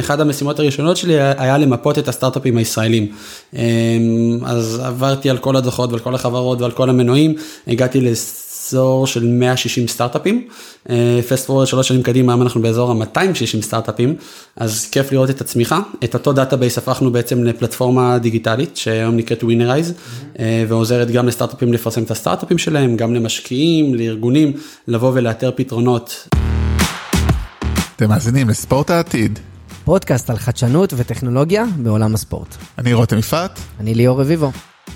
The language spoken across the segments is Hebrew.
אחד המשימות הראשונות שלי היה למפות את הסטארט-אפים הישראלים. אה, אז עברתי על כל הדוחות ועל כל החברות ועל כל המנועים, הגעתי לאזור של 160 סטארט-אפים. Fast forward שלוש שנים קדימה, היום אנחנו באזור ה-260 סטארט-אפים, אז כיף לראות את הצמיחה. את אותו database הפכנו בעצם לפלטפורמה דיגיטלית, שהיום נקראת ווינרייז, ועוזרת גם לסטארט-אפים לפרסם את הסטארט-אפים שלהם, גם למשקיעים, לארגונים, לבוא ולאתר פתרונות. אתם מאזינים לספורט העתיד. פודקאסט על חדשנות וטכנולוגיה בעולם הספורט. אני רותם יפעת. אני ליאור רביבו.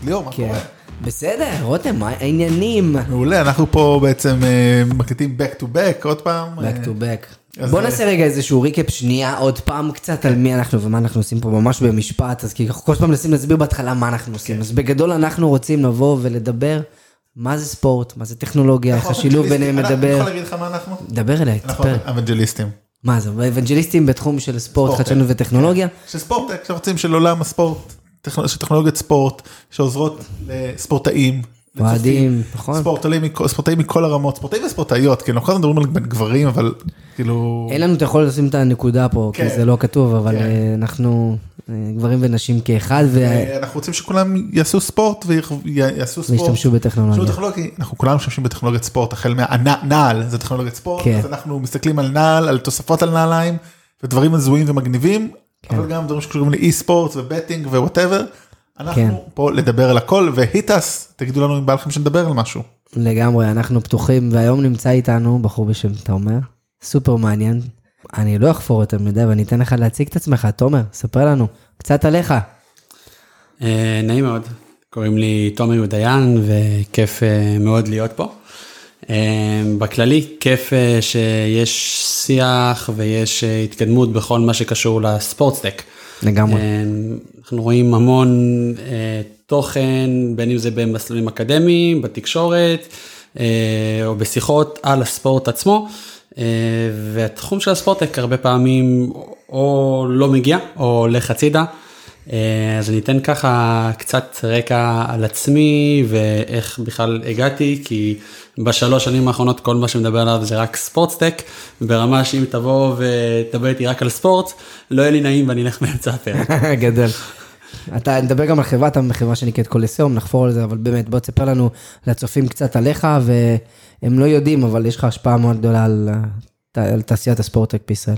ליאור, מה כן. קורה? בסדר, רותם, מה העניינים? מעולה, אנחנו פה בעצם אה, מקליטים back to back עוד פעם. back to אה, back. אז בוא זה- נעשה רגע איזשהו ריקאפ שנייה עוד פעם קצת על מי אנחנו ומה אנחנו עושים פה ממש במשפט, אז כי אנחנו כל פעם מנסים להסביר בהתחלה מה אנחנו כן. עושים. אז בגדול אנחנו רוצים לבוא ולדבר מה זה ספורט, מה זה טכנולוגיה, איך אנחנו השילוב. ביניהם אנחנו- אני מדבר. יכול להגיד לך מה אנחנו? דבר אליי, אנחנו תספר. מה זה, אבנג'ליסטים בתחום של ספורט, ספורט, חדשנות כן. וטכנולוגיה? של ספורט, שרוצים של עולם הספורט, של טכנולוגיות ספורט, שעוזרות לספורטאים. אוהדים, נכון. ספורטאים מכל- ספורטאים מכל הרמות, ספורטאים וספורטאיות, כאילו אנחנו כל הזמן מדברים על גברים, אבל כאילו... אין לנו, אתה יכול לשים את הנקודה פה, כי כן. זה לא כתוב, אבל כן. אה, אנחנו גברים ונשים כאחד, ו- אנחנו רוצים שכולם יעשו ספורט ויעשו ספורט. וישתמשו בטכנולוגיה. שירות טכנולוגי, אנחנו כולנו משתמשים בטכנולוגיית ספורט, החל מהנעל זה טכנולוגיית ספורט, כן. אז אנחנו מסתכלים על נעל, על תוספות על נעליים, ודברים הזויים ומגניבים, כן. אבל גם דברים שקשורים ל esports ו betting ו whatever. כן. אנחנו פה לדבר על הכל, ו hit us, תגידו לנו אם בא לכם שנדבר על משהו. לגמרי, אנחנו פתוחים, והיום נמצא איתנו בחור בשם תומר, סופר מעניין. אני לא אחפור יותר מדי, ואני אתן לך להציג את עצמך, תומר, ספר לנו קצת עליך. אה, נעים מאוד, קוראים לי תומר יודיין וכיף אה, מאוד להיות פה. אה, בכללי, כיף שיש שיח ויש התקדמות בכל מה שקשור לספורטסטק. לגמרי. אנחנו רואים המון תוכן, בין אם זה במסלולים אקדמיים, בתקשורת, או בשיחות על הספורט עצמו. אה, והתחום של הספורטק הרבה פעמים או לא מגיע או הולך הצידה. אה, אז אני אתן ככה קצת רקע על עצמי ואיך בכלל הגעתי, כי בשלוש שנים האחרונות כל מה שמדבר עליו זה רק ספורטסטק, ברמה שאם תבוא ותדבר איתי רק על ספורט, לא יהיה לי נעים ואני אלך באמצע הפרק. גדול. אתה נדבר גם על חברה, אתה בחברה שנקראת קולסיום, נחפור על זה, אבל באמת, בוא תספר לנו, לצופים קצת עליך, והם לא יודעים, אבל יש לך השפעה מאוד גדולה על, על תעשיית הספורטק בישראל.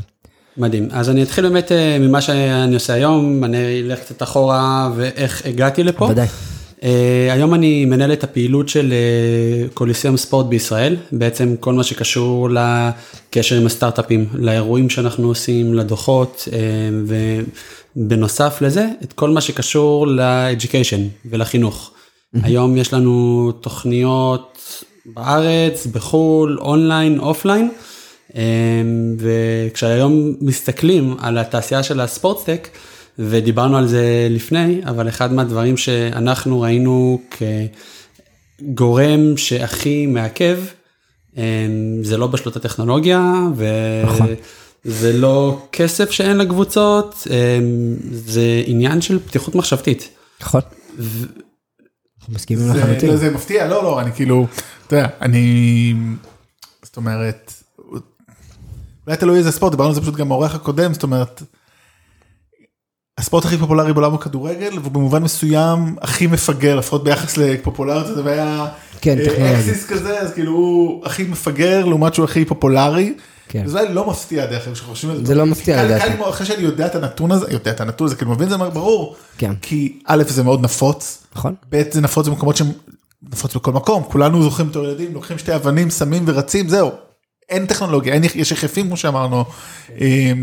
מדהים, אז אני אתחיל באמת אה, ממה שאני עושה היום, אני אלך קצת אחורה ואיך הגעתי לפה. ודאי. אה, היום אני מנהל את הפעילות של אה, קוליסיום ספורט בישראל, בעצם כל מה שקשור לקשר עם הסטארט-אפים, לאירועים שאנחנו עושים, לדוחות, אה, ובנוסף לזה, את כל מה שקשור ל-education ולחינוך. היום יש לנו תוכניות בארץ, בחו"ל, online, offline, אמ, וכשהיום מסתכלים על התעשייה של ה sportstech, ודיברנו על זה לפני, אבל אחד מהדברים שאנחנו ראינו כגורם שהכי מעכב, אמ, זה לא בשלות הטכנולוגיה, נכון. וזה לא כסף שאין לקבוצות, אמ, זה עניין של פתיחות מחשבתית. נכון. אנחנו מסכימים זה- לחלוטין. לא, זה מפתיע, לא, לא, אני כאילו, אתה יודע, אני, זאת אומרת, אולי תלוי איזה ספורט, דיברנו על זה פשוט גם מהאורח הקודם, זאת אומרת, הספורט הכי פופולרי בעולם הוא כדורגל, ובמובן מסוים הכי מפגר, לפחות ביחס לפופולריות, זה היה כן, אה. אקסיס כזה, אז כאילו הוא הכי מפגר לעומת שהוא הכי פופולרי. כן. זה לא מפתיע דרך אגב, כשחושבים על זה לא כי מפתיע, לדעתי. אחרי שאני יודע את הנתון הזה, יודע את הנתון הזה, כאילו מבין זה ברור, כן. כי א' זה מאוד נפוץ, נכון? ב' זה נפוץ במקומות שהם נפוץ בכל מקום, כולנו זוכרים בתור ילדים, לוקחים שתי אבנים, שמים ורצים, זהו. אין טכנולוגיה, אין, יש יחפים כמו שאמרנו,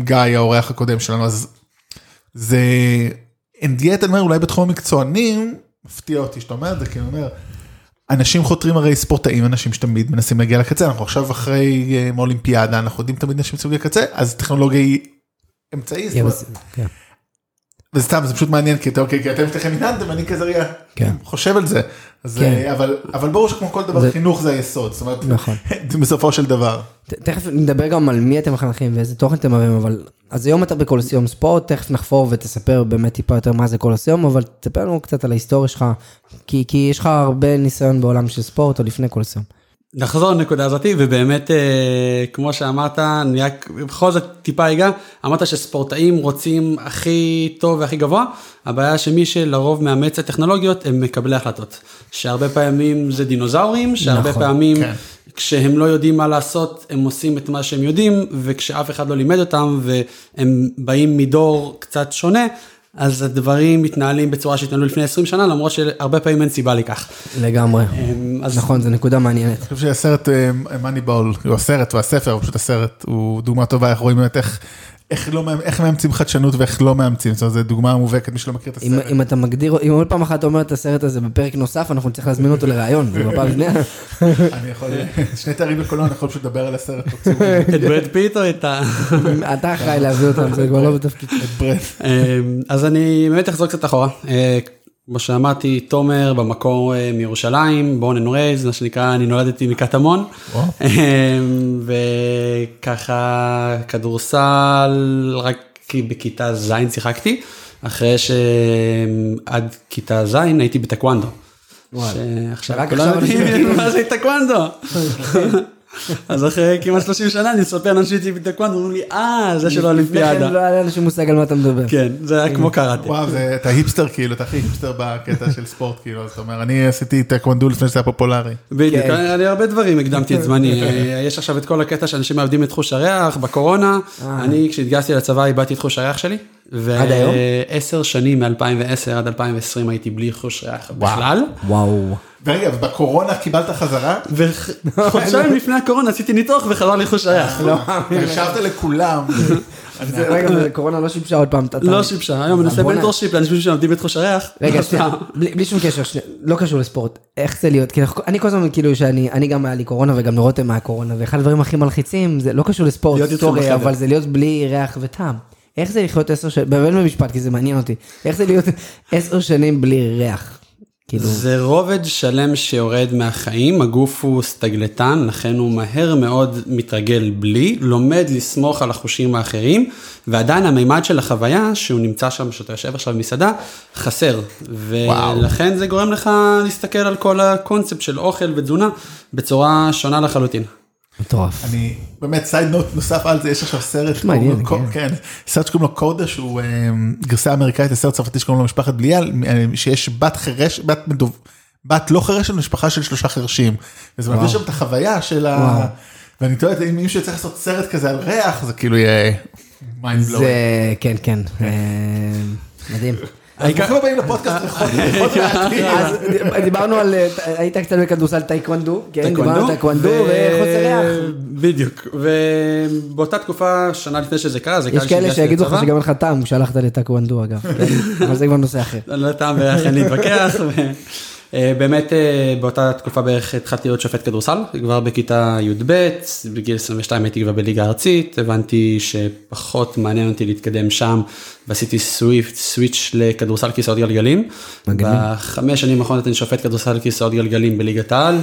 גיא האורח הקודם שלנו, אז זה, אין דיאט, אני אומר, אולי בתחום המקצוענים, מפתיע אותי שאתה אומר את זה, כי אני אומר, אנשים חותרים הרי ספורטאים, אנשים שתמיד מנסים להגיע לקצה, אנחנו עכשיו אחרי אה, אולימפיאדה, אנחנו יודעים תמיד אנשים רוצים להגיע לקצה, אז טכנולוגיה היא אמצעי, כן. וזה סתם זה פשוט מעניין כי, כי אתם שניכם התנהנתם ואני כזה כן. חושב על זה אבל אבל ברור שכמו כל דבר זה- חינוך זה היסוד זאת אומרת נכון. בסופו של דבר. ת- תכף נדבר גם על מי אתם מחנכים ואיזה תוכן אתם מראים, אבל אז היום אתה בקולוסיום ספורט, תכף נחפור ותספר באמת טיפה יותר מה זה קולוסיום, אבל תספר לנו קצת על ההיסטוריה שלך, כי, כי יש לך הרבה ניסיון בעולם של ספורט או לפני קולוסיום. נחזור לנקודה הזאתי ובאמת אה, כמו שאמרת אני רק בכל זאת טיפה אגע אמרת שספורטאים רוצים הכי טוב והכי גבוה הבעיה שמי שלרוב מאמץ את טכנולוגיות הם מקבלי החלטות שהרבה פעמים זה דינוזאורים שהרבה נכון, פעמים כן. כשהם לא יודעים מה לעשות הם עושים את מה שהם יודעים וכשאף אחד לא לימד אותם והם באים מדור קצת שונה. אז הדברים מתנהלים בצורה שהתנהלו לפני 20 שנה למרות שהרבה פעמים אין סיבה לכך. לגמרי. אמ, אז נכון, זו נקודה מעניינת. אני חושב שהסרט מאניבול, הוא הסרט והספר, פשוט הסרט, הוא דוגמה טובה, איך רואים באמת איך, איך, לא, איך מאמצים חדשנות ואיך לא מאמצים, זאת אומרת, זו דוגמה מובהקת, מי שלא מכיר את אם, הסרט. אם אתה מגדיר, אם עוד פעם אחת אומר את הסרט הזה בפרק נוסף, אנחנו נצטרך להזמין אותו לראיון, זה בפעם השנייה. אני יכול, שני תארים בקולנוע, אני יכול פשוט לדבר על הסרט, את ברד פיט או את ה... אתה אחראי להביא אותם, זה כבר לא בתפקיד. את ברד. אמ, אז אני באמת אחזור קצת אחורה. כמו שאמרתי, תומר במקור אה, מירושלים, born and raised, מה שנקרא, אני נולדתי מקטמון. אמ, וככה כדורסל, רק כי בכיתה ז' שיחקתי, אחרי שעד כיתה ז' הייתי בטקוונדו. שעכשיו כולם יודעים יודעים. מה זה טקוונדו. אז אחרי כמעט 30 שנה אני מספר לאנשים שהייתי בטקוונדו, אומרים לי, אה, זה של לפני האולימפיאדה. כן לא היה לאנשים מושג על מה אתה מדבר. כן, זה היה כמו קראטה. וואו, אתה היפסטר כאילו, אתה הכי היפסטר בקטע של ספורט, כאילו, אז אתה אומר, אני עשיתי טקוונדו לפני שזה היה פופולרי. בדיוק, כן. אני הרבה דברים הקדמתי את זמני, יש עכשיו את כל הקטע שאנשים מאבדים את חוש הריח בקורונה, אה. אני כשהתגייסתי לצבא איבדתי את חוש הריח שלי. עד היום? ועשר שנים מ-2010 עד 2020 הייתי בלי חוש ריח בכלל. וואו. ורגע, ובקורונה קיבלת חזרה? וחודשיים לפני הקורונה עשיתי ניתוח וחזר לי חוש הריח. לא, השבת לכולם. רגע, קורונה לא שיבשה עוד פעם. לא שיבשה, היום אני עושה. מנטורשיפ לאנשים שמאבדים את חוש הריח. רגע, שנייה, בלי שום קשר, לא קשור לספורט, איך זה להיות, אני כל הזמן כאילו שאני, אני גם היה לי קורונה וגם לרותם היה קורונה, ואחד הדברים הכי מלחיצים, זה לא קשור לספורט. אבל זה להיות בלי ריח וטעם. איך זה לחיות עשר שנים, באמת במשפט, כי זה מעניין אותי, איך זה להיות עשר שנים בלי ריח? כאילו, זה רובד שלם שיורד מהחיים, הגוף הוא סטגלטן, לכן הוא מהר מאוד מתרגל בלי, לומד לסמוך על החושים האחרים, ועדיין המימד של החוויה, שהוא נמצא שם, שאתה יושב עכשיו במסעדה, חסר. ולכן זה גורם לך להסתכל על כל הקונספט של אוכל ותזונה בצורה שונה לחלוטין. מטורף. אני, באמת, סייד נוט נוסף על זה, יש עכשיו סרט, כן, שקוראים לו קודה, שהוא אה, גרסה אמריקאית, זה סרט צרפתי שקוראים לו משפחת בליעל, אה, שיש בת חירש, בת מדוב, בת לא חירשת, משפחה של שלושה חירשים. וזה מביא שם את החוויה של ה... ואני תוהה, אם מישהו יצטרך לעשות סרט כזה על ריח, זה כאילו יהיה mind blow. זה, כן, כן, אה, מדהים. ברוכים הבאים לפודקאסט ריחות ריחות מהעתיד. אז דיברנו על, אה, היית קצת בכדורסל טייקוונדו, כן, דיברנו על טייקוונדו וחוסר ריח. בדיוק, ובאותה תקופה, שנה לפני שזה קרה, זה יש קרה כאלה שהתגייסתי שיגידו לך. שגם אין לך טעם שהלכת לטקוונדו אגב, כן? אבל זה כבר נושא אחר. על טעם אין להתווכח. אה, באמת אה, באותה תקופה בערך התחלתי להיות שופט כדורסל, כבר בכיתה י"ב, בגיל 22 הייתי כבר בליגה הארצית, הבנתי שפחות מעניין אותי להתקדם שם, ועשיתי סוויפט, סוויץ' לכדורסל כיסאות גלגלים. מגניב. בחמש שנים האחרונות אני שופט כדורסל כיסאות גלגלים בליגת העל,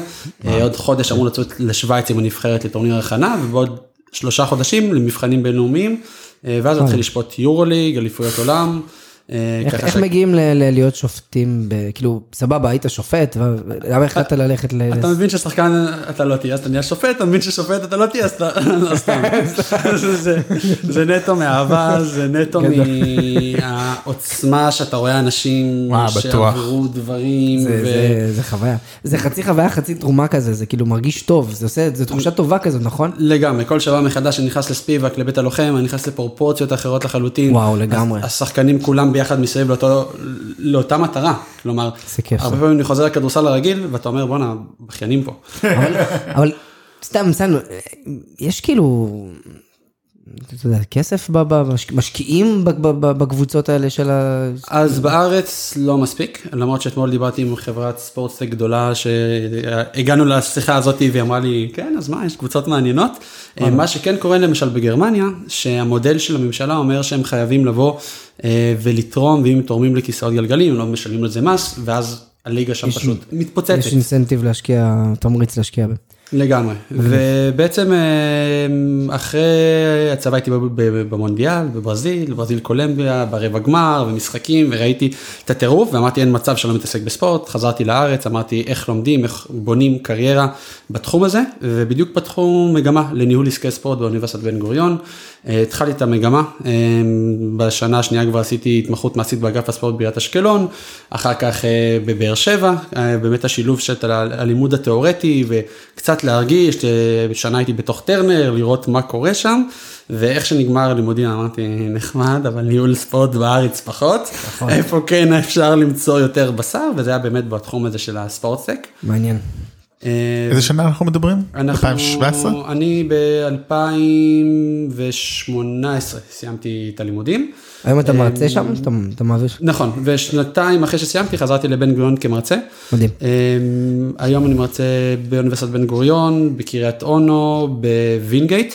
אה, עוד חודש אמור לצאת לשוויץ עם הנבחרת לטורניר הכנה, ובעוד שלושה חודשים למבחנים בינלאומיים, ואז. התחיל לשפוט יורו ליג, אליפויות עולם. אה, איך איך ש- מגיעים ל- ל- להיות שופטים, ב- כאילו, סבבה, היית שופט, ו- למה החלטת ללכת ל... אתה מבין ששחקן אתה לא תהיה אז אתה נהיה שופט, אתה מבין ששופט אתה לא תהיה אז אתה לא סתם. זה- זה- זה נטו מאהבה, זה נטו. מהעוצמה שאתה רואה אנשים. שעברו דברים. זה- ו- זה- זה חוויה. זה חצי חוויה, חצי תרומה כזה, זה כאילו מרגיש טוב, זה עושה, זה תחושה טובה כזאת, נכון? לגמרי, כל שבוע מחדש אני נכנס לספיבק, לבית הלוחם, אני נכנס לפרופורציות אחרות לחלוטין. וואו, לגמרי. הש- השחקנים כולם ביחד מסביב לאותו, לאותה מטרה. כלומר. הרבה פעמים אני חוזר לכדורסל הרגיל, ואתה אומר בואנה, בכיינים פה. אבל, אבל סתם, סתם, יש כאילו, אתה יודע, כסף, משקיעים בקבוצות האלה של ה... אז בארץ לא מספיק, למרות שאתמול דיברתי עם חברת ספורטסטק גדולה שהגענו לשיחה הזאת והיא אמרה לי, כן, אז מה, יש קבוצות מעניינות. מה שכן קורה למשל בגרמניה, שהמודל של הממשלה אומר שהם חייבים לבוא אה, ולתרום, ואם תורמים לכיסאות גלגלים, הם לא משלמים על זה מס, ואז הליגה שם יש- פשוט מתפוצצת. יש אינסנטיב להשקיע, תמריץ להשקיע. לגמרי, ובעצם אה, אחרי הצבא הייתי במונדיאל, בברזיל, ברזיל קולמביה, ברבע גמר ומשחקים וראיתי את הטירוף ואמרתי אין מצב שלא מתעסק בספורט, חזרתי לארץ, אמרתי איך לומדים, איך בונים קריירה בתחום הזה, ובדיוק פתחו מגמה לניהול עסקי ספורט באוניברסיטת בן גוריון, אה, התחלתי את המגמה, אה, בשנה השנייה כבר עשיתי התמחות מעשית באגף הספורט בעיריית אשקלון, אחר כך בבאר שבע, באמת השילוב של הלימוד התיאורטי וקצת להרגיש, שנה הייתי בתוך טרנר, לראות מה קורה שם, ואיך שנגמר הלימודים אמרתי נחמד, אבל ניהול ספורט בארץ פחות, נכון. איפה כן אפשר למצוא יותר בשר, וזה היה באמת בתחום הזה של הספורטסק. מעניין. איזה שנה אנחנו מדברים? אנחנו, 2017? אני ב-2018 סיימתי את הלימודים. היום אתה מרצה שם? אתה מעביר? נכון, ושנתיים אחרי שסיימתי חזרתי לבן גוריון כמרצה. מדהים. היום אני מרצה באוניברסיטת בן גוריון, בקריית אונו, בווינגייט.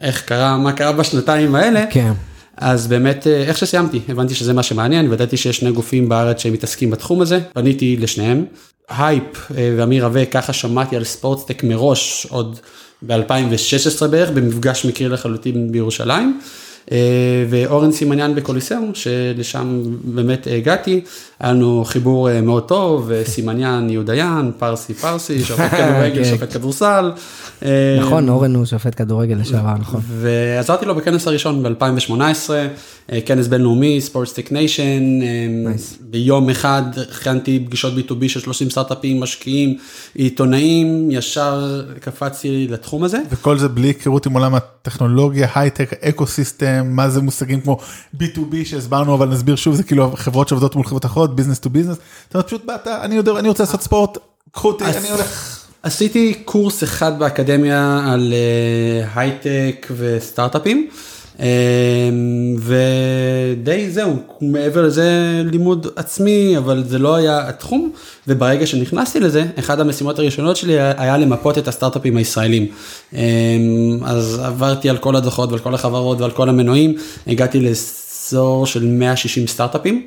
איך קרה, מה קרה בשנתיים האלה. כן. אז באמת, איך שסיימתי, הבנתי שזה מה שמעניין, וידעתי שיש שני גופים בארץ שמתעסקים בתחום הזה, פניתי לשניהם. הייפ ואמיר רווה, ככה שמעתי על sportstech מראש, עוד ב-2016 בערך, במפגש מקרי לחלוטין בירושלים. ואורן סימניאן בקוליסאום, שלשם באמת הגעתי, היה לנו חיבור מאוד טוב, סימניאן יהודיין, פרסי פרסי, שופט כדורגל, שופט כדורסל. נכון, אורן הוא שופט כדורגל לשעבר, נכון. ועזרתי לו בכנס הראשון ב-2018, כנס בינלאומי, Sportstech Nation, ביום אחד הכנתי פגישות B2B של 30 סטארט-אפים, משקיעים, עיתונאים, ישר קפצתי לתחום הזה. וכל זה בלי היכרות עם עולם הטכנולוגיה, הייטק, ecosystem, מה זה מושגים כמו B2B שהסברנו, אבל נסביר שוב, זה כאילו חברות שעובדות מול חברות אחרות, business to business, זאת אומרת פשוט באת, אני יודע, אני רוצה לעשות ספורט, קחו אותי, אני הולך. עשיתי קורס אחד באקדמיה על הייטק וסטארט-אפים. ודי זהו, מעבר לזה לימוד עצמי, אבל זה לא היה התחום, וברגע שנכנסתי לזה, אחת המשימות הראשונות שלי היה למפות את הסטארט-אפים הישראלים. אז עברתי על כל הדוחות ועל כל החברות ועל כל המנועים, הגעתי לאזור של 160 סטארט-אפים.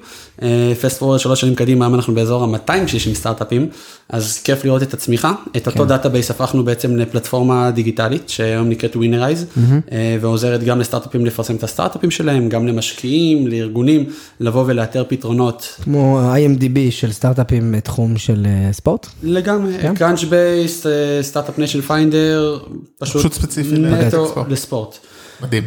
fast forward שלוש שנים קדימה, היום אנחנו באזור ה-260 סטארט-אפים, אז כיף לראות את הצמיחה. את אותו database הפכנו בעצם לפלטפורמה דיגיטלית, שהיום נקראת ווינרייז, ועוזרת גם לסטארט-אפים לפרסם את הסטארט-אפים שלהם, גם למשקיעים, לארגונים, לבוא ולאתר פתרונות. כמו IMDB של סטארט-אפים בתחום של ספורט? לגמרי, Crunchbase, Start-Up Nation Finder, פשוט נטו לספורט. מדהים.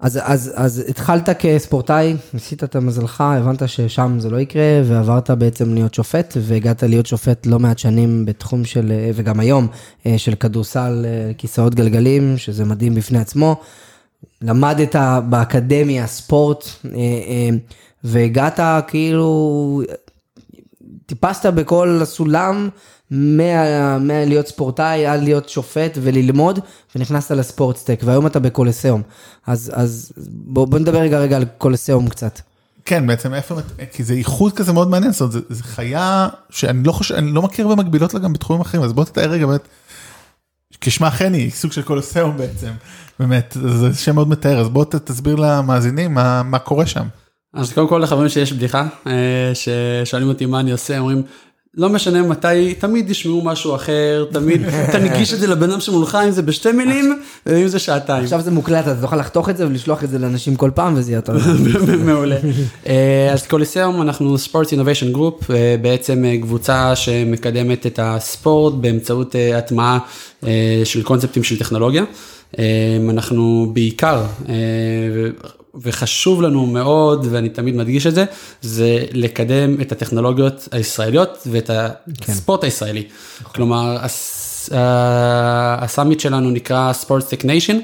אז, אז, אז התחלת כספורטאי, ניסית את מזלך, הבנת ששם זה לא יקרה, ועברת בעצם להיות שופט, והגעת להיות שופט לא מעט שנים בתחום של, וגם היום, של כדורסל כיסאות גלגלים, שזה מדהים בפני עצמו. למדת באקדמיה ספורט, והגעת כאילו, טיפסת בכל הסולם. מלהיות ספורטאי עד להיות שופט וללמוד, ונכנסת לספורטסטק, והיום אתה בקולסיאום. אז, אז בוא, בוא נדבר רגע רגע על קולסיאום קצת. כן, בעצם איפה, כי זה איחוד כזה מאוד מעניין, זאת אומרת, זה חיה שאני לא חושב, אני לא מכיר במקבילות לה גם בתחומים אחרים, אז בוא תתאר רגע באמת, כשמה כן היא, סוג של קולסיאום בעצם, באמת, זה שם מאוד מתאר, אז בוא תסביר למאזינים מה, מה קורה שם. אז קודם כל לחברים שיש בדיחה, ששואלים אותי מה אני עושה, אומרים, לא משנה מתי, תמיד ישמעו משהו אחר, תמיד תנגיש את זה לבן אדם שמולך, אם זה בשתי מילים, ואם זה שעתיים. עכשיו זה מוקלט, אז תוכל לחתוך את זה ולשלוח את זה לאנשים כל פעם, וזה יהיה יותר מעולה. אז קוליסיאום, אנחנו sport innovation group, בעצם קבוצה שמקדמת את הספורט באמצעות הטמעה של קונספטים של טכנולוגיה. אנחנו בעיקר, וחשוב לנו מאוד, ואני תמיד מדגיש את זה, זה לקדם את הטכנולוגיות הישראליות ואת הספורט הישראלי. כלומר, ה summit שלנו נקרא Sportstech Nation.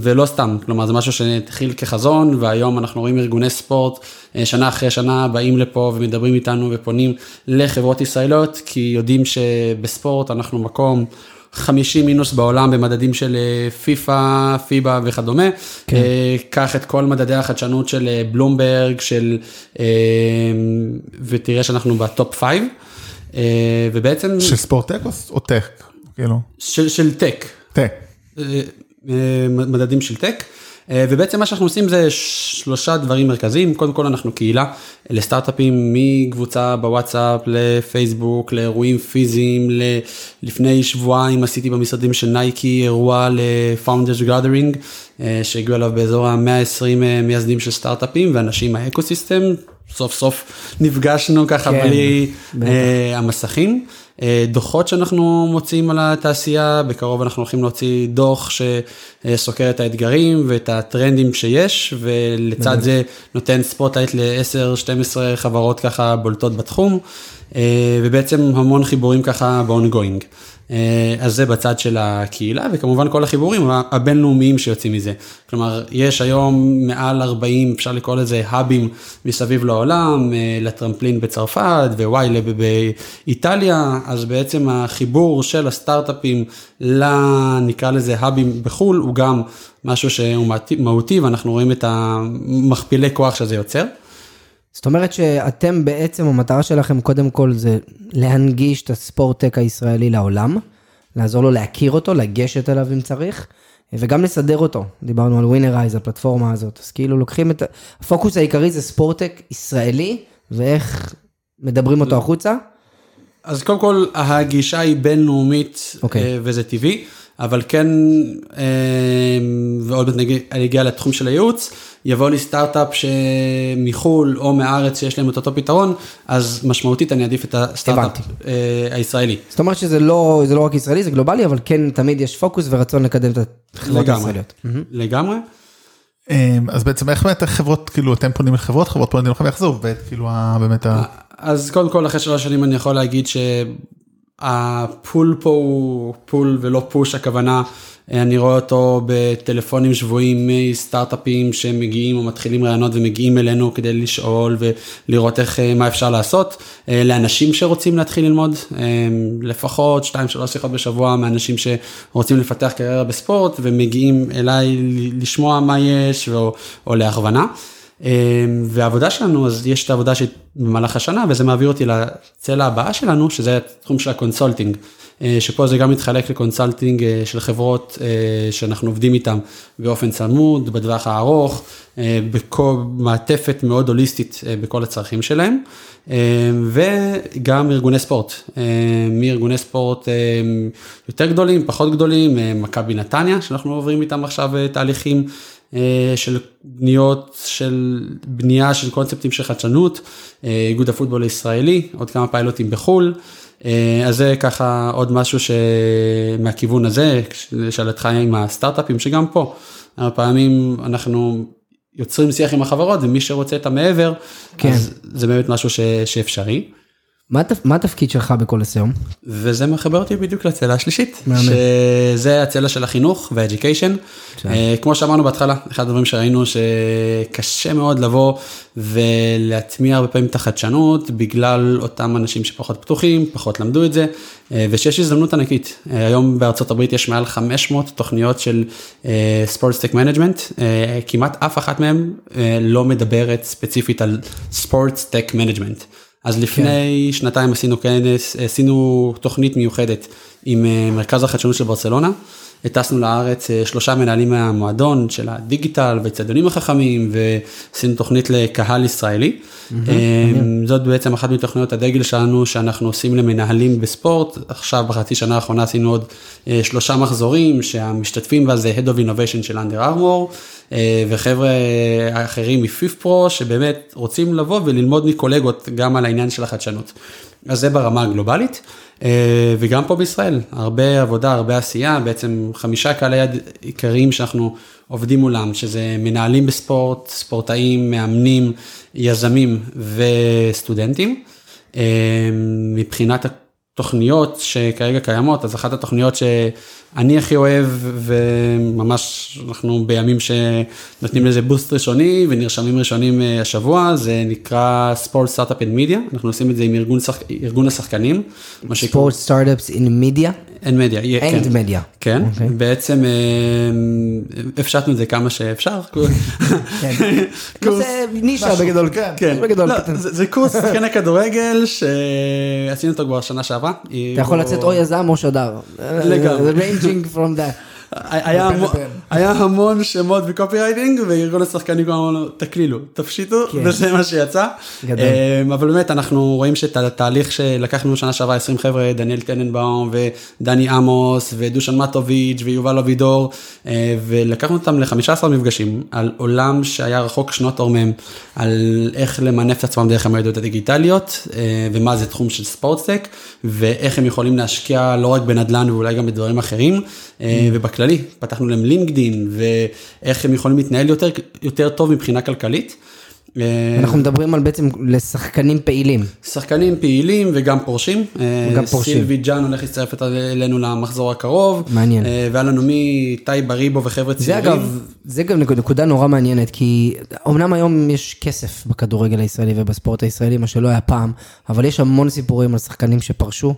ולא סתם, כלומר זה משהו שהתחיל כחזון והיום אנחנו רואים ארגוני ספורט שנה אחרי שנה באים לפה ומדברים איתנו ופונים לחברות ישראליות כי יודעים שבספורט אנחנו מקום 50 מינוס בעולם במדדים של פיפא, פיבה וכדומה. כן. קח את כל מדדי החדשנות של בלומברג, של, ותראה שאנחנו ב top 5. ובעצם... של sport tech או tech? כאילו. של, של tech. tech. מדדים של טק. אה, ובעצם מה שאנחנו עושים זה שלושה דברים מרכזיים, קודם כל אנחנו קהילה לסטארט-אפים מקבוצה בוואטסאפ לפייסבוק, לאירועים פיזיים, ל- לפני שבועיים עשיתי במשרדים של נייקי אירוע ל-Founders Gathering, אה, שהגיעו אליו באזור ה-120 מייסדים של סטארט-אפים ואנשים מהאקוסיסטם, סוף סוף נפגשנו ככה כן, בלי בטח. אה, המסכים. אה, דוחות שאנחנו מוציאים על התעשייה, בקרוב אנחנו הולכים להוציא דוח שסוקר את האתגרים ואת הטרנדים שיש, ולצד זה נותן spotlight ל-10-12 חברות ככה בולטות בתחום, אה, ובעצם המון חיבורים ככה ב-ongoing. אה, אז זה בצד של הקהילה, וכמובן כל החיבורים הבינלאומיים שיוצאים מזה. כלומר, יש היום מעל 40, אפשר לקרוא לזה hubs מסביב לעולם, אה, לטרמפלין בצרפת ווואילב באיטליה, אז בעצם החיבור של הסטארט-אפים. נקרא לזה hubs בחו"ל, הוא גם משהו שהוא מהותי, ואנחנו רואים את המכפילי כוח שזה יוצר. זאת אומרת שאתם בעצם, המטרה שלכם קודם כל זה להנגיש את ה sportech הישראלי לעולם, לעזור לו להכיר אותו, לגשת אליו אם צריך, וגם לסדר אותו. דיברנו על ווינרייז, הפלטפורמה הזאת. אז כאילו לוקחים את... הפוקוס העיקרי זה sportech ישראלי, ואיך מדברים אותו החוצה. אז קודם כל הגישה היא בינלאומית אוקיי. אה, וזה טבעי, אבל כן, אה, ועוד מעט נגיע- אני אגיע לתחום של הייעוץ, יבוא לי סטארט-אפ שמחו"ל או מהארץ שיש להם את אותו פתרון, אז משמעותית אני אעדיף את הסטארט-אפ אה, הישראלי. זאת אומרת שזה לא, זה לא רק ישראלי, זה גלובלי, אבל כן תמיד יש פוקוס ורצון לקדם את החברות הישראליות. לגמרי. אמ, אז בעצם איך באמת החברות, כאילו אתם פונים לחברות, חברות פונים לכם, איך זה עובד, כאילו באמת ה... אז קודם כל אחרי שלוש שנים אני יכול להגיד שה pull פה הוא pull ולא push הכוונה אני רואה אותו בטלפונים שבויים מסטארט-אפים שמגיעים או מתחילים רעיונות ומגיעים אלינו כדי לשאול ולראות איך אה, מה אפשר לעשות אה, לאנשים שרוצים להתחיל ללמוד אה, לפחות 2-3 שיחות בשבוע מאנשים שרוצים לפתח קריירה בספורט ומגיעים אליי לשמוע מה יש או, או להכוונה. אה, והעבודה שלנו, אז יש את העבודה שבמהלך השנה, וזה מעביר אותי לצלע הבאה שלנו, שזה התחום של ה consulting. אה, שפה זה גם מתחלק ל consulting אה, של חברות שאנחנו עובדים איתם באופן צמוד, בטווח הארוך, אה, בכל מעטפת מאוד הוליסטית בכל הצרכים שלהם, וגם ארגוני ספורט, אה, מארגוני ספורט אה, יותר גדולים, פחות גדולים, מכבי נתניה, שאנחנו עוברים איתם עכשיו אה, תהליכים. אה, של בניות של בנייה של קונספטים של חדשנות, אה, איגוד הפוטבול הישראלי, עוד כמה פיילוטים בחו"ל. אז זה ככה עוד משהו שמהכיוון הזה, לשאלתך עם הסטארט-אפים, שגם פה, פעמים אנחנו יוצרים שיח עם החברות ומי שרוצה את המעבר, כן. אז זה באמת משהו ש, שאפשרי. מה התפ- מה התפקיד שלך בקולסיום? וזה מחבר אותי בדיוק לצלע השלישית. שזה הצלע של החינוך והאדיוקיישן. כמו שאמרנו בהתחלה, אחד הדברים שראינו שקשה מאוד לבוא ולהטמיע הרבה פעמים את החדשנות בגלל אותם אנשים שפחות פתוחים, פחות למדו את זה, אה, ושיש הזדמנות ענקית. אה, היום בארצות הברית יש מעל 500 תוכניות של sport management, כמעט אף אחת מהן אה, לא מדברת ספציפית על sport tech management. אז לפני כן. שנתיים עשינו כנס, עשינו תוכנית מיוחדת עם אה, מרכז החדשנות של ברצלונה. הטסנו לארץ אה, שלושה מנהלים מהמועדון של הדיגיטל והאצטדיונים החכמים ועשינו תוכנית לקהל ישראלי. Mm-hmm. זאת בעצם אחת מתוכניות הדגל שלנו שאנחנו עושים למנהלים בספורט. עכשיו בחצי שנה האחרונה עשינו עוד אה, שלושה מחזורים שהמשתתפים בה זה Head of Innovation של אנדר ארמור וחבר'ה אחרים מפיף פרו שבאמת רוצים לבוא וללמוד מקולגות גם על העניין של החדשנות. אז זה ברמה הגלובלית. וגם פה בישראל, הרבה עבודה, הרבה עשייה, בעצם חמישה קהלי יד עיקריים שאנחנו עובדים מולם, שזה מנהלים בספורט, ספורטאים, מאמנים, יזמים וסטודנטים. מבחינת התוכניות שכרגע קיימות, אז אחת התוכניות שאני הכי אוהב, וממש אנחנו בימים שנותנים לזה boost ראשוני ונרשמים ראשונים השבוע, זה נקרא Sport Startup and Media, אנחנו עושים את זה עם ארגון, שח... ארגון השחקנים. ספורט סטארט-אפס אין מידיה? and Media, and Media. כן, בעצם הפשטנו את זה כמה שאפשר. זה נישה בגדול, כן, זה קורס שחקני כדורגל שעשינו אותו כבר שנה שעברה. אתה יכול לצאת או יזם או שדר. לגמרי. ranging from that. היה המון- לבין. היה המון שמות וקופי רייטינג וארגון השחקנים כבר אמר לנו תקלילו תפשיטו כן. וזה מה שיצא. גדול. אמ, אבל באמת אנחנו רואים שאת התהליך שלקחנו שנה שעברה 20 חבר'ה דניאל טננבאום ודני עמוס ודושן מטוביץ' ויובל אבידור אה, ולקחנו אותם ל-15 מפגשים על עולם שהיה רחוק שנות אור מהם על איך למנף את עצמם דרך המדיות הדיגיטליות אה, ומה זה תחום של ספורטסטק ואיך הם יכולים להשקיע לא רק בנדל"ן ואולי גם בדברים אחרים אה, ובכללי פתחנו להם לינקדין ואיך הם יכולים להתנהל יותר יותר טוב מבחינה כלכלית. אה, אנחנו מדברים על בעצם לשחקנים פעילים. שחקנים פעילים וגם פורשים. אה, פורשים. סילבה ג'אן הולך להצטרף אלינו למחזור הקרוב. מעניין. אה, והיה לנו את איתי בריבו וחבר'ה זה צעירים. אגב, זה גם נקודה נורא מעניינת, כי אמנם היום יש כסף בכדורגל הישראלי ובספורט הישראלי, מה שלא היה פעם, אבל יש המון סיפורים על שחקנים שפרשו.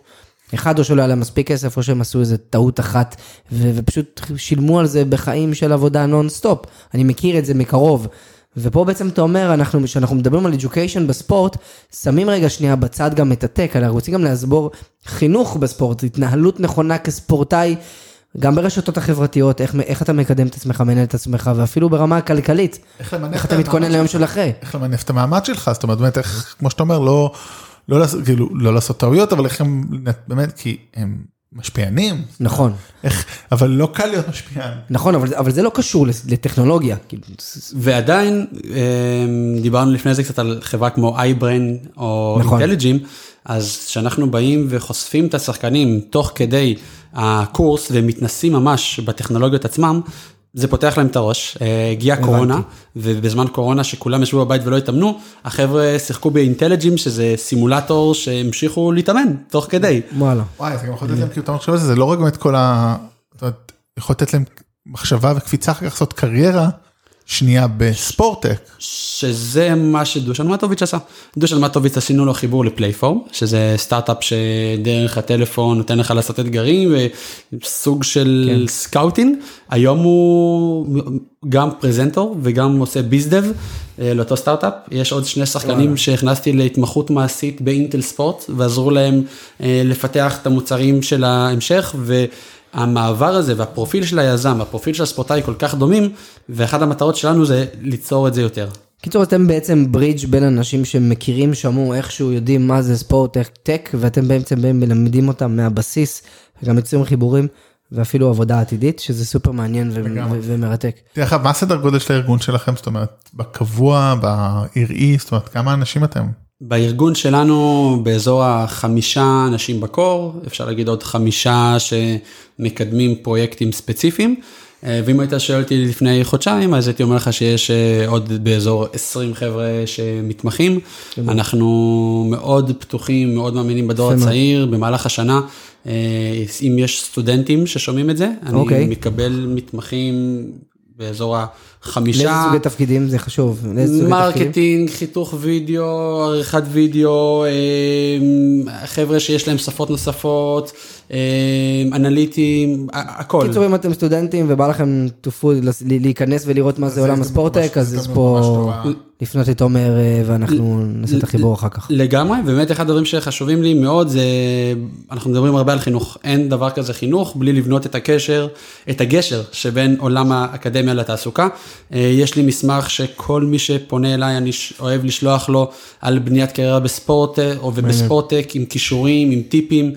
אחד או שלא היה להם מספיק כסף, או שהם עשו איזה טעות אחת, ו- ופשוט שילמו על זה בחיים של עבודה נונסטופ. אני מכיר את זה מקרוב. ופה בעצם אתה אומר, אנחנו, כשאנחנו מדברים על education בספורט, שמים רגע שנייה בצד גם את הטק, אנחנו רוצים גם להסבור חינוך בספורט, התנהלות נכונה כספורטאי, גם ברשתות החברתיות, איך, איך אתה מקדם את עצמך, מנהל את עצמך, ואפילו ברמה הכלכלית, איך איך את אתה מתכונן ליום שלך. של אחרי. איך למנף את המעמד שלך, זאת אומרת, באמת, איך, כמו שאתה אומר, לא, לא, לעשות, כאילו, לא לעשות טעויות, אבל איך הם, באמת, כי הם משפיענים, נכון, איך, אבל לא קל להיות משפיען. נכון, אבל, אבל זה לא קשור לטכנולוגיה. כאילו, ועדיין אה, דיברנו לפני זה קצת על חברה כמו iBrain או נכון. אינטליג'ים, אז כשאנחנו באים וחושפים את השחקנים תוך כדי הקורס ומתנסים ממש בטכנולוגיות עצמם, זה פותח להם את הראש, אה, הגיעה קורונה, ובזמן קורונה שכולם ישבו בבית ולא התאמנו, החבר'ה שיחקו באינטליג'ים שזה סימולטור שהמשיכו להתאמן תוך כדי. וואלה. וואי, אתה גם יכול לתת להם, כאילו, אתה מחשב על זה, זה לא רק באמת כל ה... זאת אומרת, יכול לתת להם מחשבה וקפיצה אחר כך לעשות קריירה שנייה ב sportech. שזה מה שדושן מטוביץ' עשה. דושן מטוביץ' עשינו לו חיבור לפלייפורם, שזה סטארט-אפ שדרך הטלפון נותן לך לעשות אתגרים וסוג של כן. scouting. היום הוא גם פרזנטור וגם עושה bizdev אה, לאותו סטארט-אפ. יש עוד שני שחקנים שהכנסתי להתמחות מעשית באינטל ספורט ועזרו להם אה, לפתח את המוצרים של ההמשך. והמעבר הזה והפרופיל של היזם, הפרופיל של הספורטאי כל כך דומים, ואחת המטרות שלנו זה ליצור את זה יותר. קיצור, אתם בעצם ברידג' בין אנשים שמכירים, שמעו איכשהו, יודעים מה זה ספורט איך טק, ואתם בעצם באים מלמדים אותם מהבסיס, וגם יוצרים חיבורים, ואפילו עבודה עתידית, שזה סופר מעניין ו-. ו- ומרתק. דרך אגב, מה הסדר גודל של הארגון שלכם? זאת אומרת, בקבוע, בעראי, זאת אומרת, כמה אנשים אתם? בארגון שלנו באזור החמישה אנשים בקור, אפשר להגיד עוד חמישה שמקדמים פרויקטים ספציפיים. אה, ואם היית שואל אותי לפני חודשיים, אז הייתי אומר לך שיש אה, עוד באזור 20 חבר'ה שמתמחים. אנחנו מאוד פתוחים, מאוד מאמינים בדור. הצעיר, במהלך השנה. אה, אם יש סטודנטים ששומעים את זה, אני אוקיי. מקבל מתמחים באזור לאיזה החמישה. סוגי תפקידים זה חשוב? לאיזה סוגי תפקידים? marketing, חיתוך וידאו, עריכת וידאו, אה, חבר'ה שיש להם שפות נוספות, אה, אנליטים, הכל. קיצור, אם אתם סטודנטים ובא לכם to food, להיכנס ולראות מה זה עולם ה sportech, אז יש פה. לפנות לתומר אה, ואנחנו נעשה את החיבור אחר כך. לגמרי, ובאמת אחד הדברים שחשובים לי מאוד זה, אנחנו מדברים הרבה על חינוך, אין דבר כזה חינוך בלי לבנות את הקשר, את הגשר שבין עולם האקדמיה לתעסוקה. אה, יש לי מסמך שכל מי שפונה אליי, אני אוהב לשלוח לו על בניית קריירה בספורט אה, או ובספורטק עם כישורים, עם טיפים,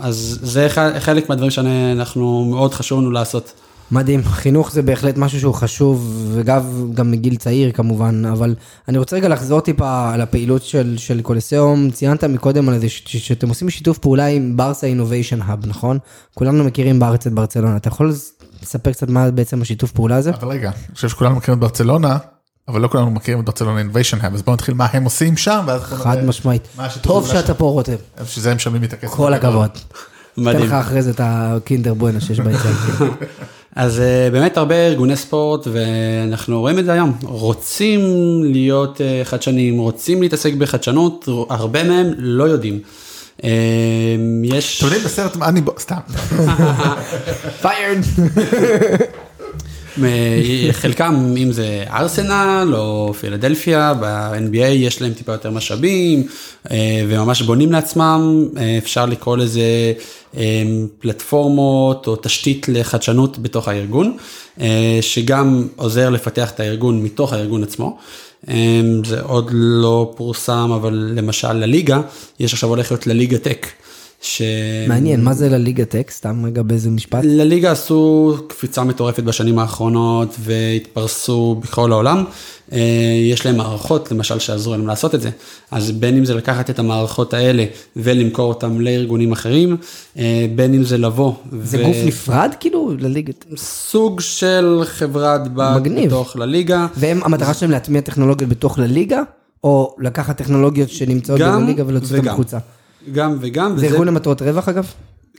אז זה חלק מהדברים שאנחנו מאוד חשוב לנו לעשות. מדהים, חינוך זה בהחלט משהו שהוא חשוב, וגם גם מגיל צעיר כמובן, אבל אני רוצה רגע לחזור טיפה על הפעילות של, של קולסיאום, ציינת מקודם על זה ש- ש- שאתם עושים שיתוף פעולה עם ברסה אינוביישן האב, נכון? כולנו מכירים בארץ את ברצלונה, אתה יכול לספר קצת מה בעצם השיתוף פעולה הזה? אבל רגע, אני חושב שכולנו מכירים את ברצלונה, אבל לא כולנו מכירים את ברצלונה אינוביישן האב, אז בואו נתחיל מה הם עושים שם, ואז חד נראה משמעית. מה השיתוף טוב שאתה פה רותם, שם. בשביל זה הם משלמים לי את הכסף. כל. הכבוד. מדהים. לך אחרי זה את הקינדר בואנה שיש ביציאה. אז אה, באמת הרבה ארגוני ספורט ואנחנו רואים את זה היום, רוצים להיות אה, חדשניים, רוצים להתעסק בחדשנות, הרבה מהם לא יודעים. אה, יש, אתם יודעים בסרט מה אני בוא, סתם. פיירד. אה, חלקם, אם זה ארסנל או פילדלפיה, ב-NBA יש להם טיפה יותר משאבים, אה, וממש בונים לעצמם, אה, אפשר לקרוא לזה פלטפורמות או תשתית לחדשנות בתוך הארגון, שגם עוזר לפתח את הארגון מתוך הארגון עצמו. זה עוד לא פורסם, אבל למשל לליגה, יש עכשיו הולך להיות לליגה טק. ש... מעניין, מה זה לליגה טק? סתם רגע באיזה משפט. לליגה עשו קפיצה מטורפת בשנים האחרונות והתפרסו בכל העולם. אה, יש להם מערכות, למשל, שעזרו להם לעשות את זה. אז בין אם זה לקחת את המערכות האלה ולמכור אותם לארגונים אחרים, אה, בין אם זה לבוא. זה ו... גוף נפרד כאילו לליגה? סוג של חברת בת בתוך לליגה. והמטרה שלהם להטמיע טכנולוגיות בתוך לליגה? או לקחת טכנולוגיות שנמצאות בליגה ולהוציא אותן החוצה? גם וגם. זה ארגון למטרות רווח אגב?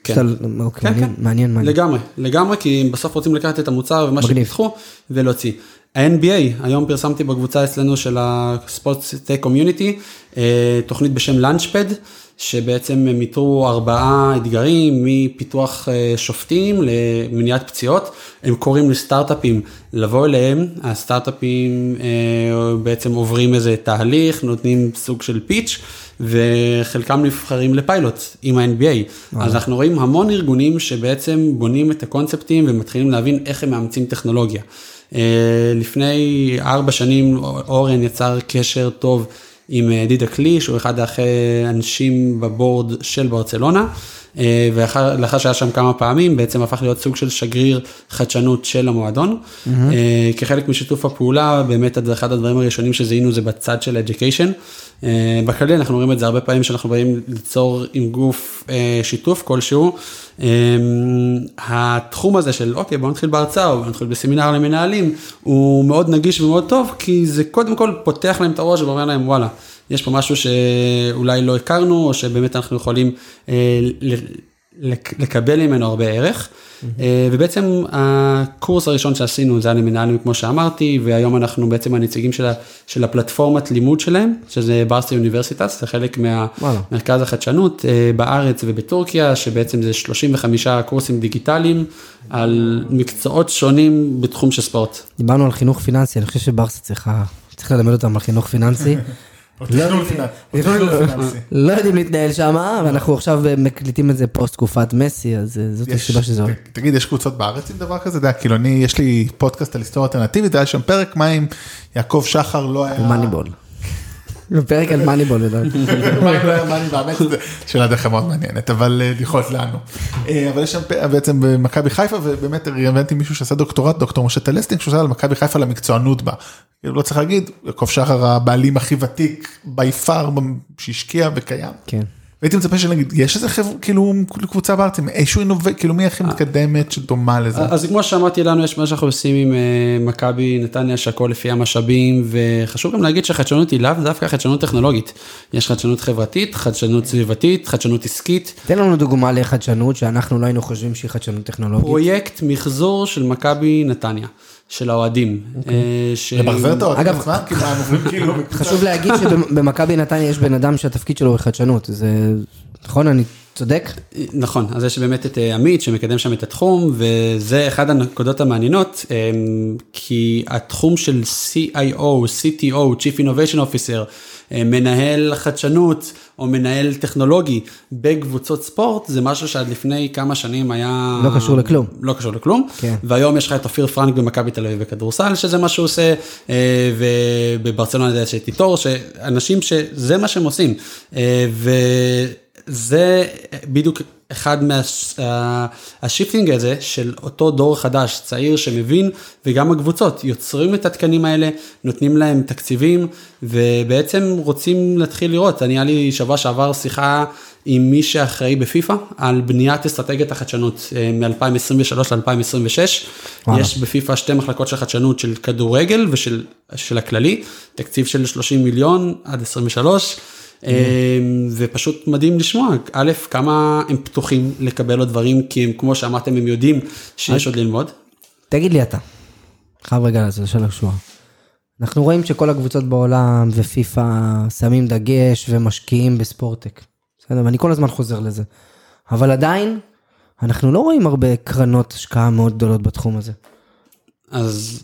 כן. שאתה, אוקיי, כן, מעניין, כן. מעניין, מעניין. לגמרי, לגמרי, כי בסוף רוצים לקחת את המוצר ומה שפיתחו ולהוציא. ה-NBA, היום פרסמתי בקבוצה אצלנו של הספורט-טק קומיוניטי, אה, תוכנית בשם לאנצ'פד, שבעצם הם איתרו ארבעה אתגרים מפיתוח אה, שופטים למניעת פציעות, הם קוראים לסטארט-אפים לבוא אליהם, הסטארט-אפים אה, בעצם עוברים איזה תהליך, נותנים סוג של פיץ'. וחלקם נבחרים לפיילוט עם ה-NBA. אז אנחנו רואים המון ארגונים שבעצם בונים את הקונספטים ומתחילים להבין איך הם מאמצים טכנולוגיה. אה, לפני ארבע שנים אורן יצר קשר טוב עם אה, דידה קלי, שהוא אחד האנשים בבורד של ברצלונה. אה, ולאחר שהיה שם כמה פעמים בעצם הפך להיות סוג של שגריר חדשנות של המועדון. Mm-hmm. כחלק משיתוף הפעולה באמת אחד הדברים הראשונים שזיהינו זה בצד של education. אה, בכללי אנחנו רואים את זה הרבה פעמים שאנחנו באים ליצור עם גוף שיתוף כלשהו. התחום הזה של אוקיי בוא נתחיל בהרצאה או בוא נתחיל בסמינר למנהלים הוא מאוד נגיש ומאוד טוב כי זה קודם כל פותח להם את הראש ואומר להם וואלה. יש פה משהו שאולי לא הכרנו, או שבאמת אנחנו יכולים אה, לקבל ממנו הרבה ערך. אה, ובעצם הקורס הראשון שעשינו זה היה למנהלים כמו שאמרתי, והיום אנחנו בעצם הנציגים של, של הפלטפורמת לימוד שלהם, שזה ברסטי אוניברסיטס, זה חלק מהמרכז החדשנות אה, בארץ ובטורקיה, שבעצם זה 35 קורסים דיגיטליים על מקצועות שונים בתחום של ספורט. דיברנו על חינוך פיננסי, אני חושב שברסטי צריכה, צריך ללמד אותם על חינוך פיננסי. לא יודעים להתנהל שם, ואנחנו עכשיו מקליטים את זה פוסט תקופת מסי, אז אה, זאת הסיבה שזה עולה. תגיד, יש קבוצות בארץ עם דבר כזה? כאילו, אני, יש לי פודקאסט על היסטוריה אלטרנטיבית, היה שם פרק, מה אם יעקב שחר לא היה... מאניבול. פרק על מאניבול לדעתי. שאלה דרך מאוד מעניינת, אבל אה, בדיחות לנו. אה, אבל יש שם בעצם במכבי חיפה, ובאמת ראיינתי מישהו שעשה דוקטורט, דוקטור משה טלסטינג, שעושה על מכבי חיפה למקצוענות בה. כאילו, לא צריך להגיד, יעקב שחר הבעלים הכי ותיק בי פאר שהשקיע וקיים. כן. הייתי מצפה שנגיד, יש איזה חבר'ה, כאילו, קבוצה בארץ, איזשהו אינובייט, כאילו מי הכי מתקדמת שדומה לזה? אז כמו שאמרתי לנו, יש מה שאנחנו עושים עם אה, מכבי נתניה, שהכל לפי המשאבים, וחשוב גם להגיד שחדשנות היא לאו דווקא חדשנות טכנולוגית. יש חדשנות חברתית, חדשנות סביבתית, חדשנות עסקית. תן לנו דוגמה לחדשנות שאנחנו לא היינו חושבים שהיא חדשנות טכנולוגית. פרויקט מחזור של מכבי נתניה. של האוהדים. אוקיי. אה, למחזר את האוהדים עצמם? כאילו, חשוב להגיד שבמכבי נתניה יש בן אדם שהתפקיד שלו הוא חדשנות, זה נכון? אני צודק? נכון, אז יש באמת את אה, עמית שמקדם שם את התחום, וזה אחד הנקודות המעניינות, אה, כי התחום של CIO, CTO, Chief Innovation Officer, אה, מנהל חדשנות או מנהל טכנולוגי בקבוצות ספורט, זה משהו שעד לפני כמה שנים היה... לא קשור לכלום. לא קשור לכלום. כן. והיום יש לך את אופיר פרנק במכבי תל אביב בכדורסל, שזה מה שהוא עושה, ובברצלונה יש את איתור, שאנשים שזה מה שהם עושים. ו... זה בדיוק אחד מה shifting מה, הזה של אותו דור חדש, צעיר שמבין, וגם הקבוצות יוצרים את התקנים האלה, נותנים להם תקציבים, ובעצם רוצים להתחיל לראות. אני, היה לי שבוע שעבר שיחה עם מי שאחראי בפיפא על בניית אסטרטגיית החדשנות אה, מ-2023 ל-2026. יש בפיפא שתי מחלקות של חדשנות של כדורגל ושל הכללי, תקציב של 30 מיליון עד 23. אמ, ופשוט מדהים לשמוע, א', כמה הם פתוחים לקבל עוד דברים, כי הם, כמו שאמרתם, הם יודעים שיש עוד ללמוד. תגיד לי אתה, חייב רגע לעשות שאלה קשורה. אנחנו רואים שכל הקבוצות בעולם ופיפא שמים דגש ומשקיעים בספורטק. בסדר, ואני כל הזמן חוזר לזה. אבל עדיין, אנחנו לא רואים הרבה קרנות השקעה מאוד גדולות בתחום הזה. אז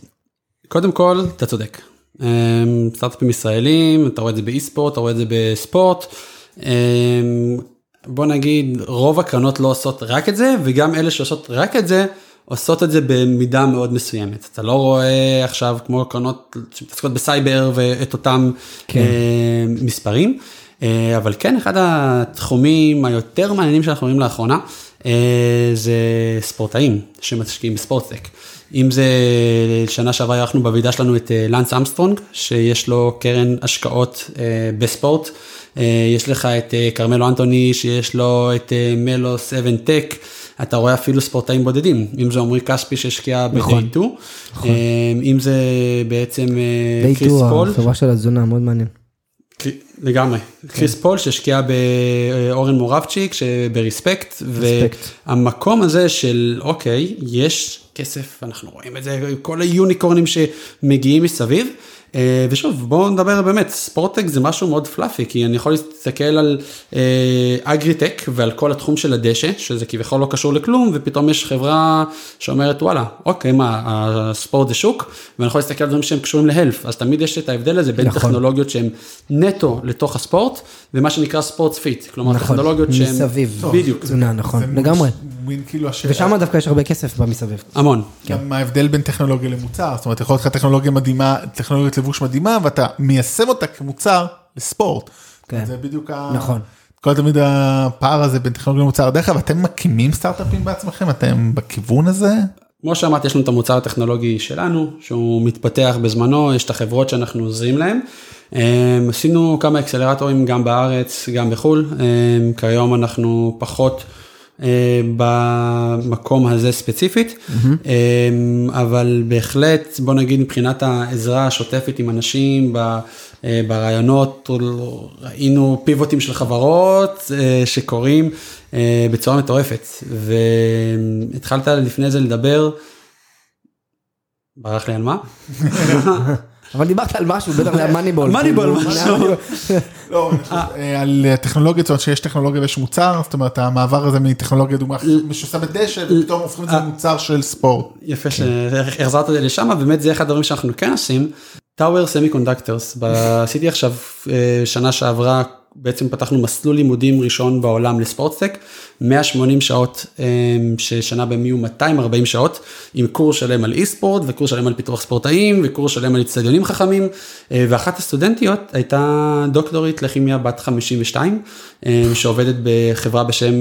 קודם כל, אתה צודק. אמ, סטארט-אפים ישראלים, אתה רואה את זה באי ספורט, אתה רואה את זה בספורט. אמ, בוא נגיד, רוב הקרנות לא עושות רק את זה, וגם אלה שעושות רק את זה, עושות את זה במידה מאוד מסוימת. אתה לא רואה עכשיו כמו קרנות שמתעסקות בסייבר ואת אותם כן. אה, מספרים, אה, אבל כן, אחד התחומים היותר מעניינים שאנחנו רואים לאחרונה, אה, זה ספורטאים שמשקיעים ב sport tech. אם זה שנה שעברה אירחנו בוועידה שלנו את אה, לאנס ארמסטרונג, שיש לו קרן השקעות אה, בספורט. אה, יש לך את כרמלו אנטוני, שיש לו את Melo Seven Tech. אתה רואה אפילו ספורטאים בודדים, אם זה עמרי כספי שהשקיע נכון, ב- DayTwo, אם זה בעצם קריס פול, החברה של התזונה, מאוד מעניין. לגמרי, קריס כן. פול שהשקיע באורן מורבצ'יק שבריספקט, רספקט. והמקום הזה של אוקיי, יש כסף, אנחנו רואים את זה, כל היוניקורנים שמגיעים מסביב. אה, ושוב בואו נדבר באמת ספורטק זה משהו מאוד fluffy כי אני יכול להסתכל על אה, אגריטק ועל כל התחום של הדשא שזה כביכול לא קשור לכלום ופתאום יש חברה שאומרת וואלה אוקיי מה הספורט זה שוק ואני יכול להסתכל על דברים שהם קשורים ל health אז תמיד יש את ההבדל הזה בין נכון. טכנולוגיות שהן נטו לתוך הספורט ומה שנקרא ספורט פיט כלומר נכון, טכנולוגיות שהן מסביב. בדיוק תזונה, נכון, לגמרי. מין כאילו השאלה. ושם דווקא יש הרבה כסף במסביב. המון. גם ההבדל בין טכנולוגיה למוצר, זאת אומרת יכול להיות לך טכנולוגיה מדהימה, טכנולוגיית לבוש מדהימה ואתה מיישם אותה כמוצר לספורט. כן. זה בדיוק ה... נכון. כל תמיד הפער הזה בין טכנולוגיה למוצר. דרך אגב אתם מקימים סטארט-אפים בעצמכם אתם בכיוון הזה? כמו שאמרתי, יש לנו את המוצר הטכנולוגי שלנו, שהוא מתפתח בזמנו, יש את החברות שאנחנו עוזרים להם. אה, עשינו כמה אקסלרטורים גם בארץ, גם בחו"ל. אה, כיום אנחנו פחות במקום הזה ספציפית, אה, אבל בהחלט, בוא נגיד מבחינת העזרה השוטפת עם אנשים אה, ברעיונות, ראינו פיבוטים של חברות אה, שקורים אה, בצורה מטורפת, והתחלת לפני זה לדבר, ברח לי על מה? אבל דיברת על משהו, בטח על מאניבול. מאניבול, כאילו, משהו. לא, אה, על טכנולוגיה, זאת אומרת שיש טכנולוגיה ויש מוצר, זאת אומרת המעבר הזה מטכנולוגיה דוגמה משוסה בדשא ופתאום הופכים את זה למוצר של ספורט. יפה שהחזרת את זה לשם, באמת זה אחד הדברים שאנחנו כן עושים. Tower Semiconductors, עשיתי עכשיו אה, שנה שעברה, בעצם פתחנו מסלול לימודים ראשון בעולם ל sportstech, 180 שעות, אה, ששנה בהם יהיו 240 שעות, עם קורס שלם על esports וקורס שלם על פיתוח ספורטאים וקורס שלם על אצטדיונים חכמים, אה, ואחת הסטודנטיות הייתה דוקטורית לכימיה בת 52, אה, שעובדת בחברה בשם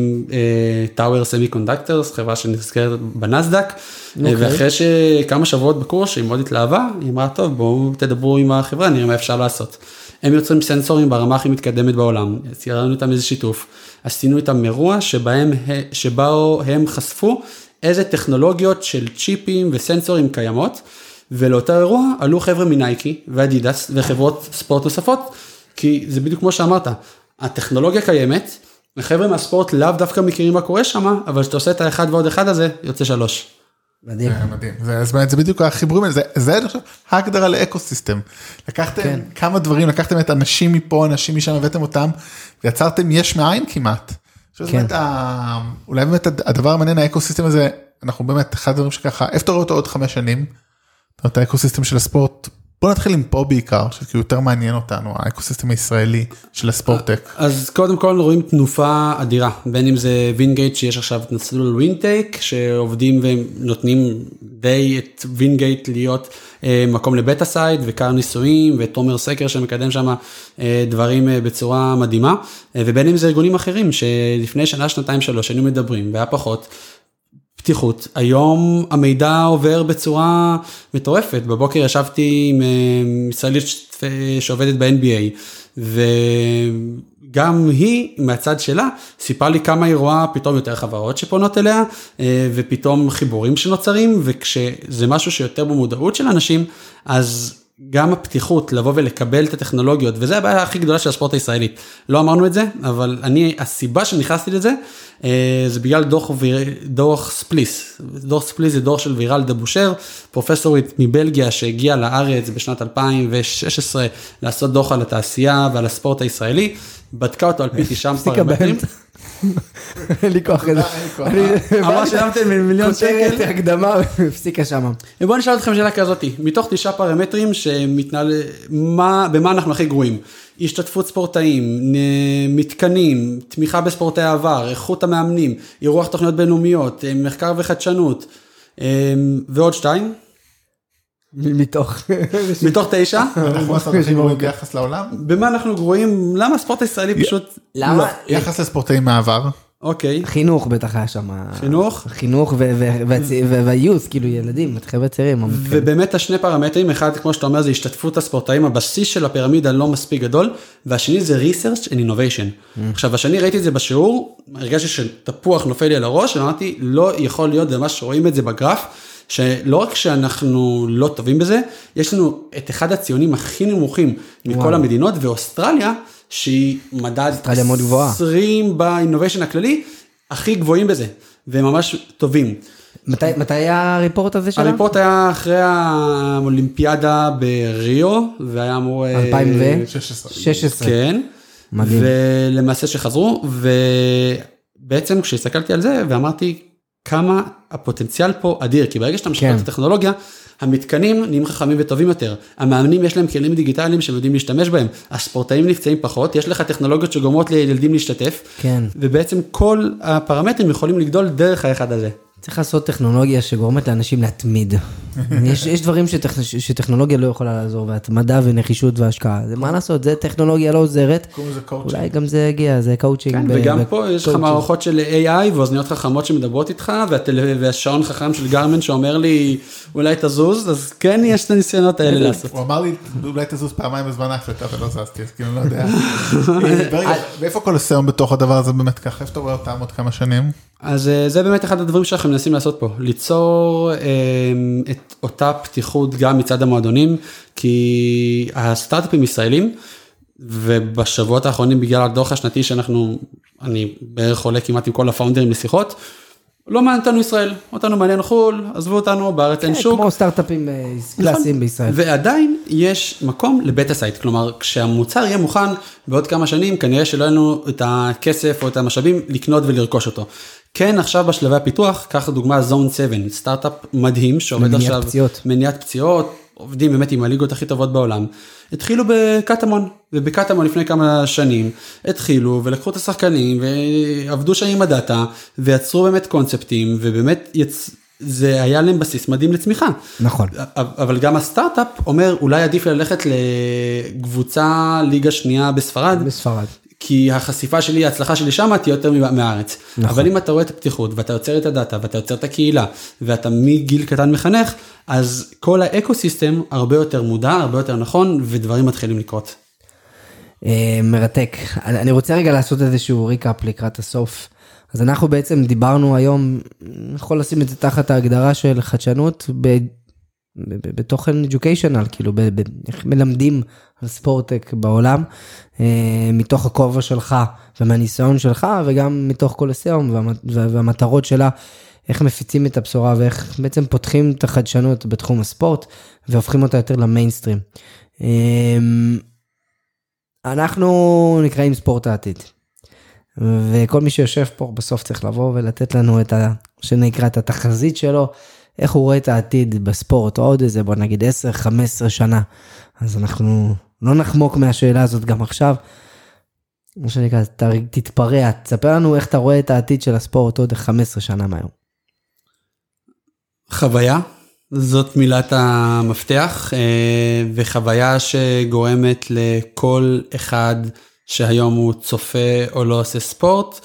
Tower Semiconductors, חברה שנסחרת בנסדק, אוקיי. ואחרי שכמה שבועות בקורס שהיא מאוד התלהבה, היא אמרה טוב בואו תדברו עם החברה נראה מה אפשר לעשות. הם יוצרים סנסורים ברמה הכי מתקדמת בעולם, ציירנו איתם איזה שיתוף, עשינו איתם אירוע שבהם, שבו הם חשפו איזה טכנולוגיות של צ'יפים וסנסורים קיימות, ולאותו אירוע עלו חבר'ה מנייקי ואדידס וחברות ספורט נוספות, כי זה בדיוק כמו שאמרת, הטכנולוגיה קיימת, החבר'ה מהספורט לאו דווקא מכירים מה קורה שם, אבל כשאתה עושה את האחד ועוד אחד הזה, יוצא שלוש. מדהים. זה מדהים, זה, באמת זה בדיוק החיבורים האלה, זה, זה אני חושב ההגדרה ל ecosystem. לקחתם כן. כמה דברים, לקחתם את אנשים מפה, אנשים משם, הבאתם אותם, ויצרתם יש מאין כמעט. כן. באמת, ה... אולי באמת הד- הדבר המעניין ה ecosystem הזה, אנחנו באמת אחד הדברים שככה, איפה אתה רואה אותו עוד חמש שנים? אומרת, ה ecosystem של הספורט, בוא נתחיל עם פה בעיקר, שכאילו יותר מעניין אותנו, ה ecosystem הישראלי של הספורטק. אז קודם כל רואים תנופה אדירה, בין אם זה וינגייט שיש עכשיו את מסלול WinTech, שעובדים ונותנים די את וינגייט להיות אה, מקום ל beta site ועורך ניסויים ותומר סקר שמקדם שם אה, דברים אה, בצורה מדהימה, אה, ובין אם זה ארגונים אחרים שלפני שנה, שנתיים, שלוש היינו מדברים והיה פחות. פתיחות. היום המידע עובר בצורה מטורפת. בבוקר ישבתי עם אה, ישראלית ש- שעובדת ב-NBA, וגם היא מהצד שלה סיפרה לי כמה היא רואה פתאום יותר חברות שפונות אליה, אה, ופתאום חיבורים שנוצרים, וכשזה משהו שיותר במודעות של אנשים, אז גם הפתיחות לבוא ולקבל את הטכנולוגיות, וזה הבעיה הכי גדולה של הספורט הישראלי. לא אמרנו את זה, אבל אני, הסיבה שנכנסתי לזה, אה, זה בגלל דוח, ויר- דוח ספליס. דוח ספליס זה דוח של ויראל דבושר, פרופסורית מבלגיה שהגיעה לארץ בשנת 2016 לעשות דוח על התעשייה ועל הספורט הישראלי, בדקה אותו על פי תשעה הפסיקה פרמטרים. אין לי כוח לזה. אבל שילמתם מיליון כותרת, שקל. הקדמה, הפסיקה שמה. בואו נשאל אתכם שאלה כזאתי, מתוך תשעה פרמטרים שמתנהל, מה, במה אנחנו הכי גרועים? השתתפות ספורטאים, מתקנים, תמיכה בספורטי העבר, איכות המאמנים, אירוח תוכניות בינלאומיות, אה, מחקר וחדשנות, אה, ועוד שתיים, מתוך. מתוך תשע, אנחנו הספורט הכי גרועים ביחס לעולם? במה אנחנו גרועים? למה הספורט הישראלי פשוט... למה? לא. יחס לספורטאים מהעבר. אוקיי, חינוך בטח היה שם. חינוך. חינוך ו- והיוס, כאילו ילדים, חבר'ה צעירים. ובאמת השני פרמטרים, אחד כמו שאתה אומר זה השתתפות הספורטאים, הבסיס של הפירמידה לא מספיק גדול, והשני זה research and innovation. עכשיו השני ראיתי את זה בשיעור, הרגשתי שתפוח נופל לי על הראש, ואמרתי לא יכול להיות, זה ממש רואים את זה בגרף, שלא רק שאנחנו לא טובים בזה, יש לנו את אחד הציונים הכי נמוכים מכל וואו. המדינות, ואוסטרליה, שהיא מדד אוסטרליה מאוד גבוהה. 20 באינוביישן הכללי, הכי גבוהים בזה, והם ממש טובים. מתי מתי היה הריפורט הזה שלנו? הריפורט היה אחרי האולימפיאדה בריו, והיה אמור... אה, 16. 2016. כן. מדהים. ולמעשה שחזרו, ובעצם כשהסתכלתי על זה ואמרתי כמה הפוטנציאל פה אדיר, כי ברגע שאתה כן. את הטכנולוגיה, המתקנים נהיים חכמים וטובים יותר, המאמנים יש להם כלים דיגיטליים שהם יודעים להשתמש בהם, הספורטאים נפצעים פחות, יש לך טכנולוגיות שגורמות לילדים להשתתף, כן. ובעצם כל הפרמטרים יכולים לגדול דרך האחד הזה. צריך לעשות טכנולוגיה שגורמת לאנשים להתמיד. יש, יש דברים שטכ, שטכנולוגיה לא יכולה לעזור, והתמדה ונחישות והשקעה. זה מה לעשות, זה טכנולוגיה לא עוזרת. קוראים לזה קואוצ'ינג. אולי גם זה יגיע, זה קואוצ'ינג. כן, ב- וגם ב- פה יש לך. מערכות של AI ואוזניות חכמות שמדברות איתך והטל... והשעון חכם של Garmin שאומר לי אולי תזוז אז כן יש את הניסיונות האלה לעשות. הוא אמר לי אולי תזוז פעמיים בזמן ההקלטה ולא זזתי אז כאילו לא יודע. ואיפה Colosseum בתוך הדבר הזה באמת ככה איפה אתה רואה אותם עוד כמה שנים? אז אה, זה באמת אחד הדברים שאנחנו מנסים לעשות פה ליצור אה, את אותה פתיחות גם מצד המועדונים כי הסטארט-אפים ישראלים ובשבועות האחרונים בגלל הדוח השנתי שאנחנו אני בערך עולה כמעט עם כל הפאונדרים לשיחות. לא מעניין אותנו ישראל, אותנו מעניין חו"ל, עזבו אותנו, בארץ אין כן, שוק. כמו סטארט-אפים אה, קלאסיים בישראל. ועדיין יש מקום ל beta site, כלומר כשהמוצר יהיה מוכן בעוד כמה שנים כנראה שלא יהיה לנו את הכסף או את המשאבים לקנות ולרכוש אותו. כן עכשיו בשלבי הפיתוח, קח דוגמה זון 7, סטארט-אפ מדהים שעובד מניעת עכשיו, פציעות. מניעת פציעות, עובדים באמת עם הליגות הכי טובות בעולם. התחילו בקטמון, ובקטמון לפני כמה שנים התחילו ולקחו את השחקנים ועבדו שם עם הדאטה ויצרו באמת קונספטים ובאמת יצ... זה היה להם בסיס מדהים לצמיחה. נכון. אבל גם הסטארט-אפ אומר אולי עדיף ללכת לקבוצה ליגה שנייה בספרד, בספרד. כי החשיפה שלי, ההצלחה שלי שם תהיה יותר מהארץ. נכון. אבל אם אתה רואה את הפתיחות ואתה יוצר את הדאטה ואתה יוצר את הקהילה ואתה מגיל קטן מחנך, אז כל ה ecosystem הרבה יותר מודע, הרבה יותר נכון ודברים מתחילים לקרות. אה, מרתק. אני רוצה רגע לעשות איזשהו recap לקראת הסוף. אז אנחנו בעצם דיברנו היום, יכול לשים את זה תחת ההגדרה של חדשנות בתוכן educational, כאילו איך מלמדים על ספורטק בעולם, אה, מתוך הכובע שלך ומהניסיון שלך וגם מתוך קולוסיאום והמ- וה- והמטרות שלה. איך מפיצים את הבשורה ואיך בעצם פותחים את החדשנות בתחום הספורט והופכים אותה יותר למיינסטרים. אה, אנחנו נקראים ספורט העתיד. וכל מי שיושב פה בסוף צריך לבוא ולתת לנו את ה... שנקרא את התחזית שלו, איך הוא רואה את העתיד בספורט, עוד איזה בוא נגיד 10-15 שנה. אז אנחנו לא נחמוק מהשאלה הזאת גם עכשיו. מה שנקרא, תתפרע, תספר לנו איך אתה רואה את העתיד של הספורט עוד 15 שנה מהיום. חוויה, זאת מילת המפתח, אה, וחוויה שגורמת לכל אחד שהיום הוא צופה או לא עושה ספורט,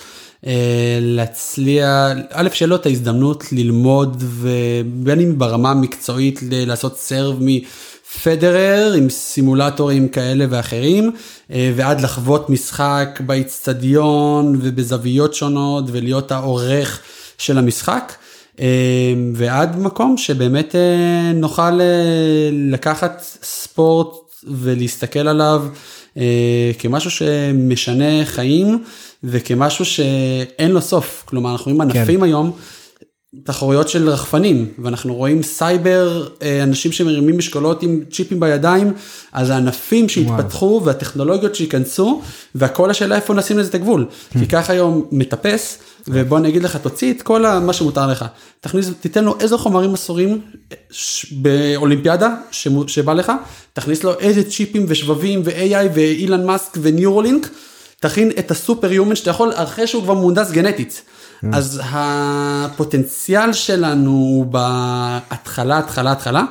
להצליח, א', שיהיה לו את ההזדמנות ללמוד, ובין אם ברמה המקצועית לעשות סרב מפדרר עם סימולטורים כאלה ואחרים, אה, ועד לחוות משחק באיצטדיון ובזוויות שונות ולהיות העורך של המשחק. אה, ועד מקום שבאמת אה, נוכל אה, לקחת ספורט ולהסתכל עליו אה, כמשהו שמשנה חיים וכמשהו שאין לו סוף. כלומר, אנחנו רואים ענפים היום תחרויות של רחפנים ואנחנו רואים סייבר אה, אנשים שמרימים משקולות עם צ'יפים בידיים אז הענפים שהתפתחו והטכנולוגיות שייכנסו והכל השאלה איפה נשים לזה את הגבול. כי ככה היום מטפס ובוא אני אגיד לך תוציא את כל מה שמותר לך. תכניס תיתן לו איזה חומרים אסורים באולימפיאדה שבא לך תכניס לו איזה צ'יפים ושבבים ו-AI ואילן מאסק וניורולינק תכין את הסופר יומן שאתה יכול אחרי שהוא כבר מהונדס גנטית. אז הפוטנציאל שלנו בהתחלה התחלה התחלה.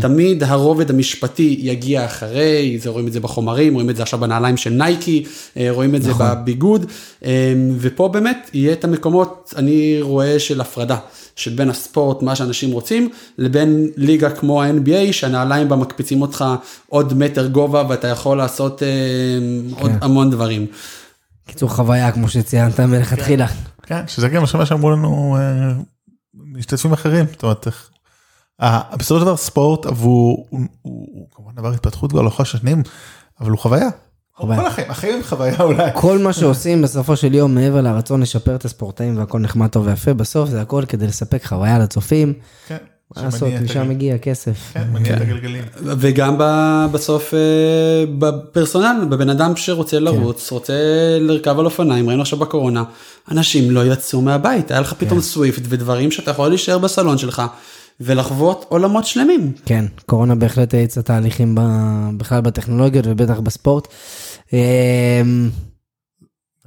תמיד הרובד המשפטי יגיע אחרי זה רואים את זה בחומרים רואים את זה עכשיו בנעליים של נייקי אה, רואים את זה בביגוד. אה, ופה באמת יהיה את המקומות אני רואה של הפרדה של בין הספורט מה שאנשים רוצים לבין ליגה כמו ה-NBA שהנעליים בה מקפיצים אותך עוד מטר גובה ואתה יכול לעשות אה, עוד המון דברים. קיצור חוויה כמו שציינת מלכתחילה. כן, שזה גם מה שאמרו לנו אה, משתתפים אחרים, זאת אומרת, בסופו של דבר ספורט עבור, הוא- כמובן דבר התפתחות כבר לאורך השנים, אבל הוא חוויה. חוויה. כל החיים, החיים הם חוויה אולי. כל מה שעושים בסופו של יום מעבר לרצון לשפר את הספורטאים והכל נחמד טוב ויפה בסוף זה הכל כדי לספק חוויה לצופים. כן, מה לעשות משם מגיע כסף. כן, מניע את הגלגלים. וגם ב- בסוף אה, בפרסונל, בבן אדם שרוצה לרוץ, רוצה לרכב על אופניים, ראינו עכשיו בקורונה, אנשים לא יצאו מהבית, היה לך פתאום סוויפט ודברים שאתה יכול להישאר בסלון שלך ולחוות עולמות שלמים. כן, קורונה בהחלט האיצה תהליכים ב- בכלל בטכנולוגיות ובטח בספורט. אמ,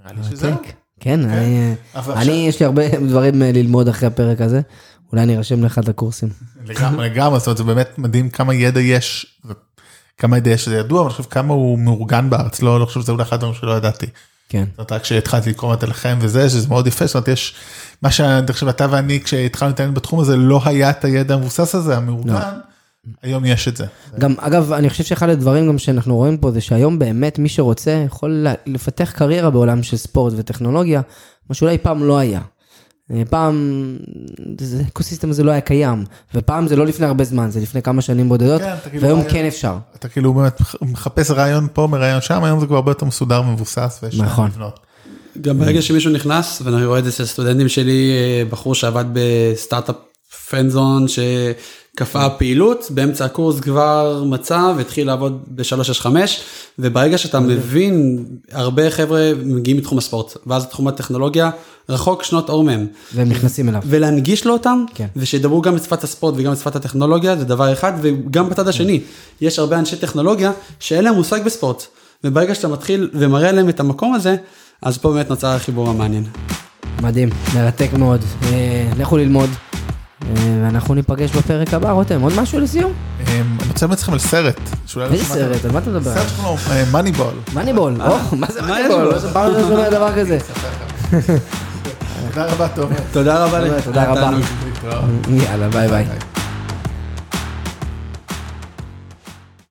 נראה לי שזהו. כן, אני יש לי הרבה דברים אה, ללמוד אחרי הפרק הזה. אולי אני ארשם לאחד הקורסים. לגמרי, לגמרי, זאת אומרת, זה באמת מדהים כמה ידע יש, כמה ידע יש, זה ידוע, אבל אני חושב כמה הוא מאורגן בארץ, לא, לא חושב שזה אולי אחד הדברים שלא ידעתי. כן. זאת אומרת, רק כשהתחלתי לקרוא את הלחם וזה, שזה מאוד יפה, זאת אומרת, יש, מה שאני חושב, אתה ואני, כשהתחלנו להתעניין בתחום הזה, לא היה את הידע המבוסס הזה, המאורגן, היום יש את זה. גם אגב אני חושב שאחד הדברים גם שאנחנו רואים פה זה שהיום באמת מי שרוצה יכול לפתח קריירה בעולם של ספורט וטכנולוגיה מה שאולי פעם לא היה. אה, פעם זה- האקוסיסטם הזה לא היה קיים ופעם זה לא לפני הרבה זמן זה לפני כמה שנים בודדות כן, כאילו והיום רעיון- כן אפשר. אתה כאילו באמת מחפש רעיון פה, מרעיון שם, היום זה כבר הרבה יותר מסודר ומבוסס, ויש נכון. לבנות. גם ברגע שמישהו נכנס, ואני רואה את זה אצל סטודנטים שלי, אה, בחור שעבד בסטארט-אפ פנזון שקפאה פעילות, באמצע הקורס כבר מצא והתחיל לעבוד ב-365, וברגע שאתה מבין, הרבה חבר'ה מגיעים מתחום הספורט, ואז תחום הטכנולוגיה רחוק שנות אור מהם. והם נכנסים אליו. ולהנגיש לו אותם, כן. ושידברו גם את שפת הספורט וגם את שפת הטכנולוגיה, זה דבר אחד, וגם בצד השני, יש הרבה אנשי טכנולוגיה שאין להם מושג בספורט, וברגע שאתה מתחיל ומראה להם את המקום הזה, אז פה באמת נוצר החיבור המעניין. מדהים, מרתק מאוד. אה, לכו ללמוד. אה, ואנחנו ניפגש בפרק הבא, רותם, עוד משהו לסיום? אמ, אני רוצה להמליץ לכם על סרט. לא איזה. סרט, על מה אתה מדבר? סרט שקוראים לו Moneyball. Moneyball, או, מה זה מה Moneyball? פעם ראשונה שומע דבר כזה. תודה רבה, תומר. תודה רבה. תודה רבה. יאללה, ביי. ביי.